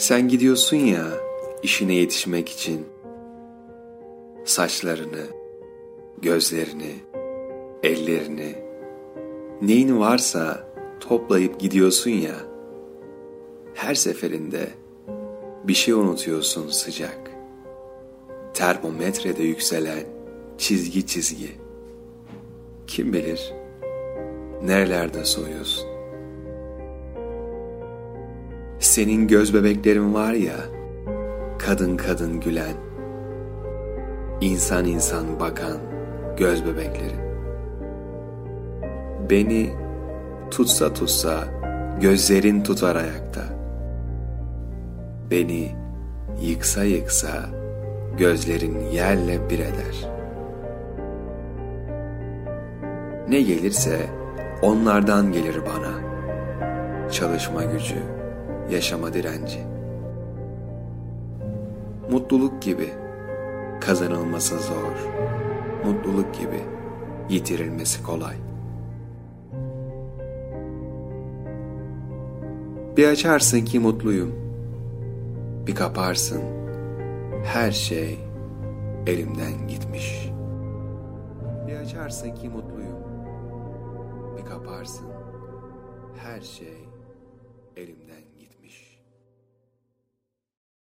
Sen gidiyorsun ya işine yetişmek için. Saçlarını, gözlerini, ellerini, neyin varsa toplayıp gidiyorsun ya. Her seferinde bir şey unutuyorsun sıcak. Termometrede yükselen çizgi çizgi. Kim bilir nerelerde soyuyorsun. Senin göz bebeklerin var ya, kadın kadın gülen, insan insan bakan göz bebeklerin. Beni tutsa tutsa gözlerin tutar ayakta. Beni yıksa yıksa gözlerin yerle bir eder. Ne gelirse onlardan gelir bana. Çalışma gücü, yaşama direnci. Mutluluk gibi kazanılması zor. Mutluluk gibi yitirilmesi kolay. Bir açarsın ki mutluyum. Bir kaparsın. Her şey elimden gitmiş. Bir açarsın ki mutluyum. Bir kaparsın. Her şey elimden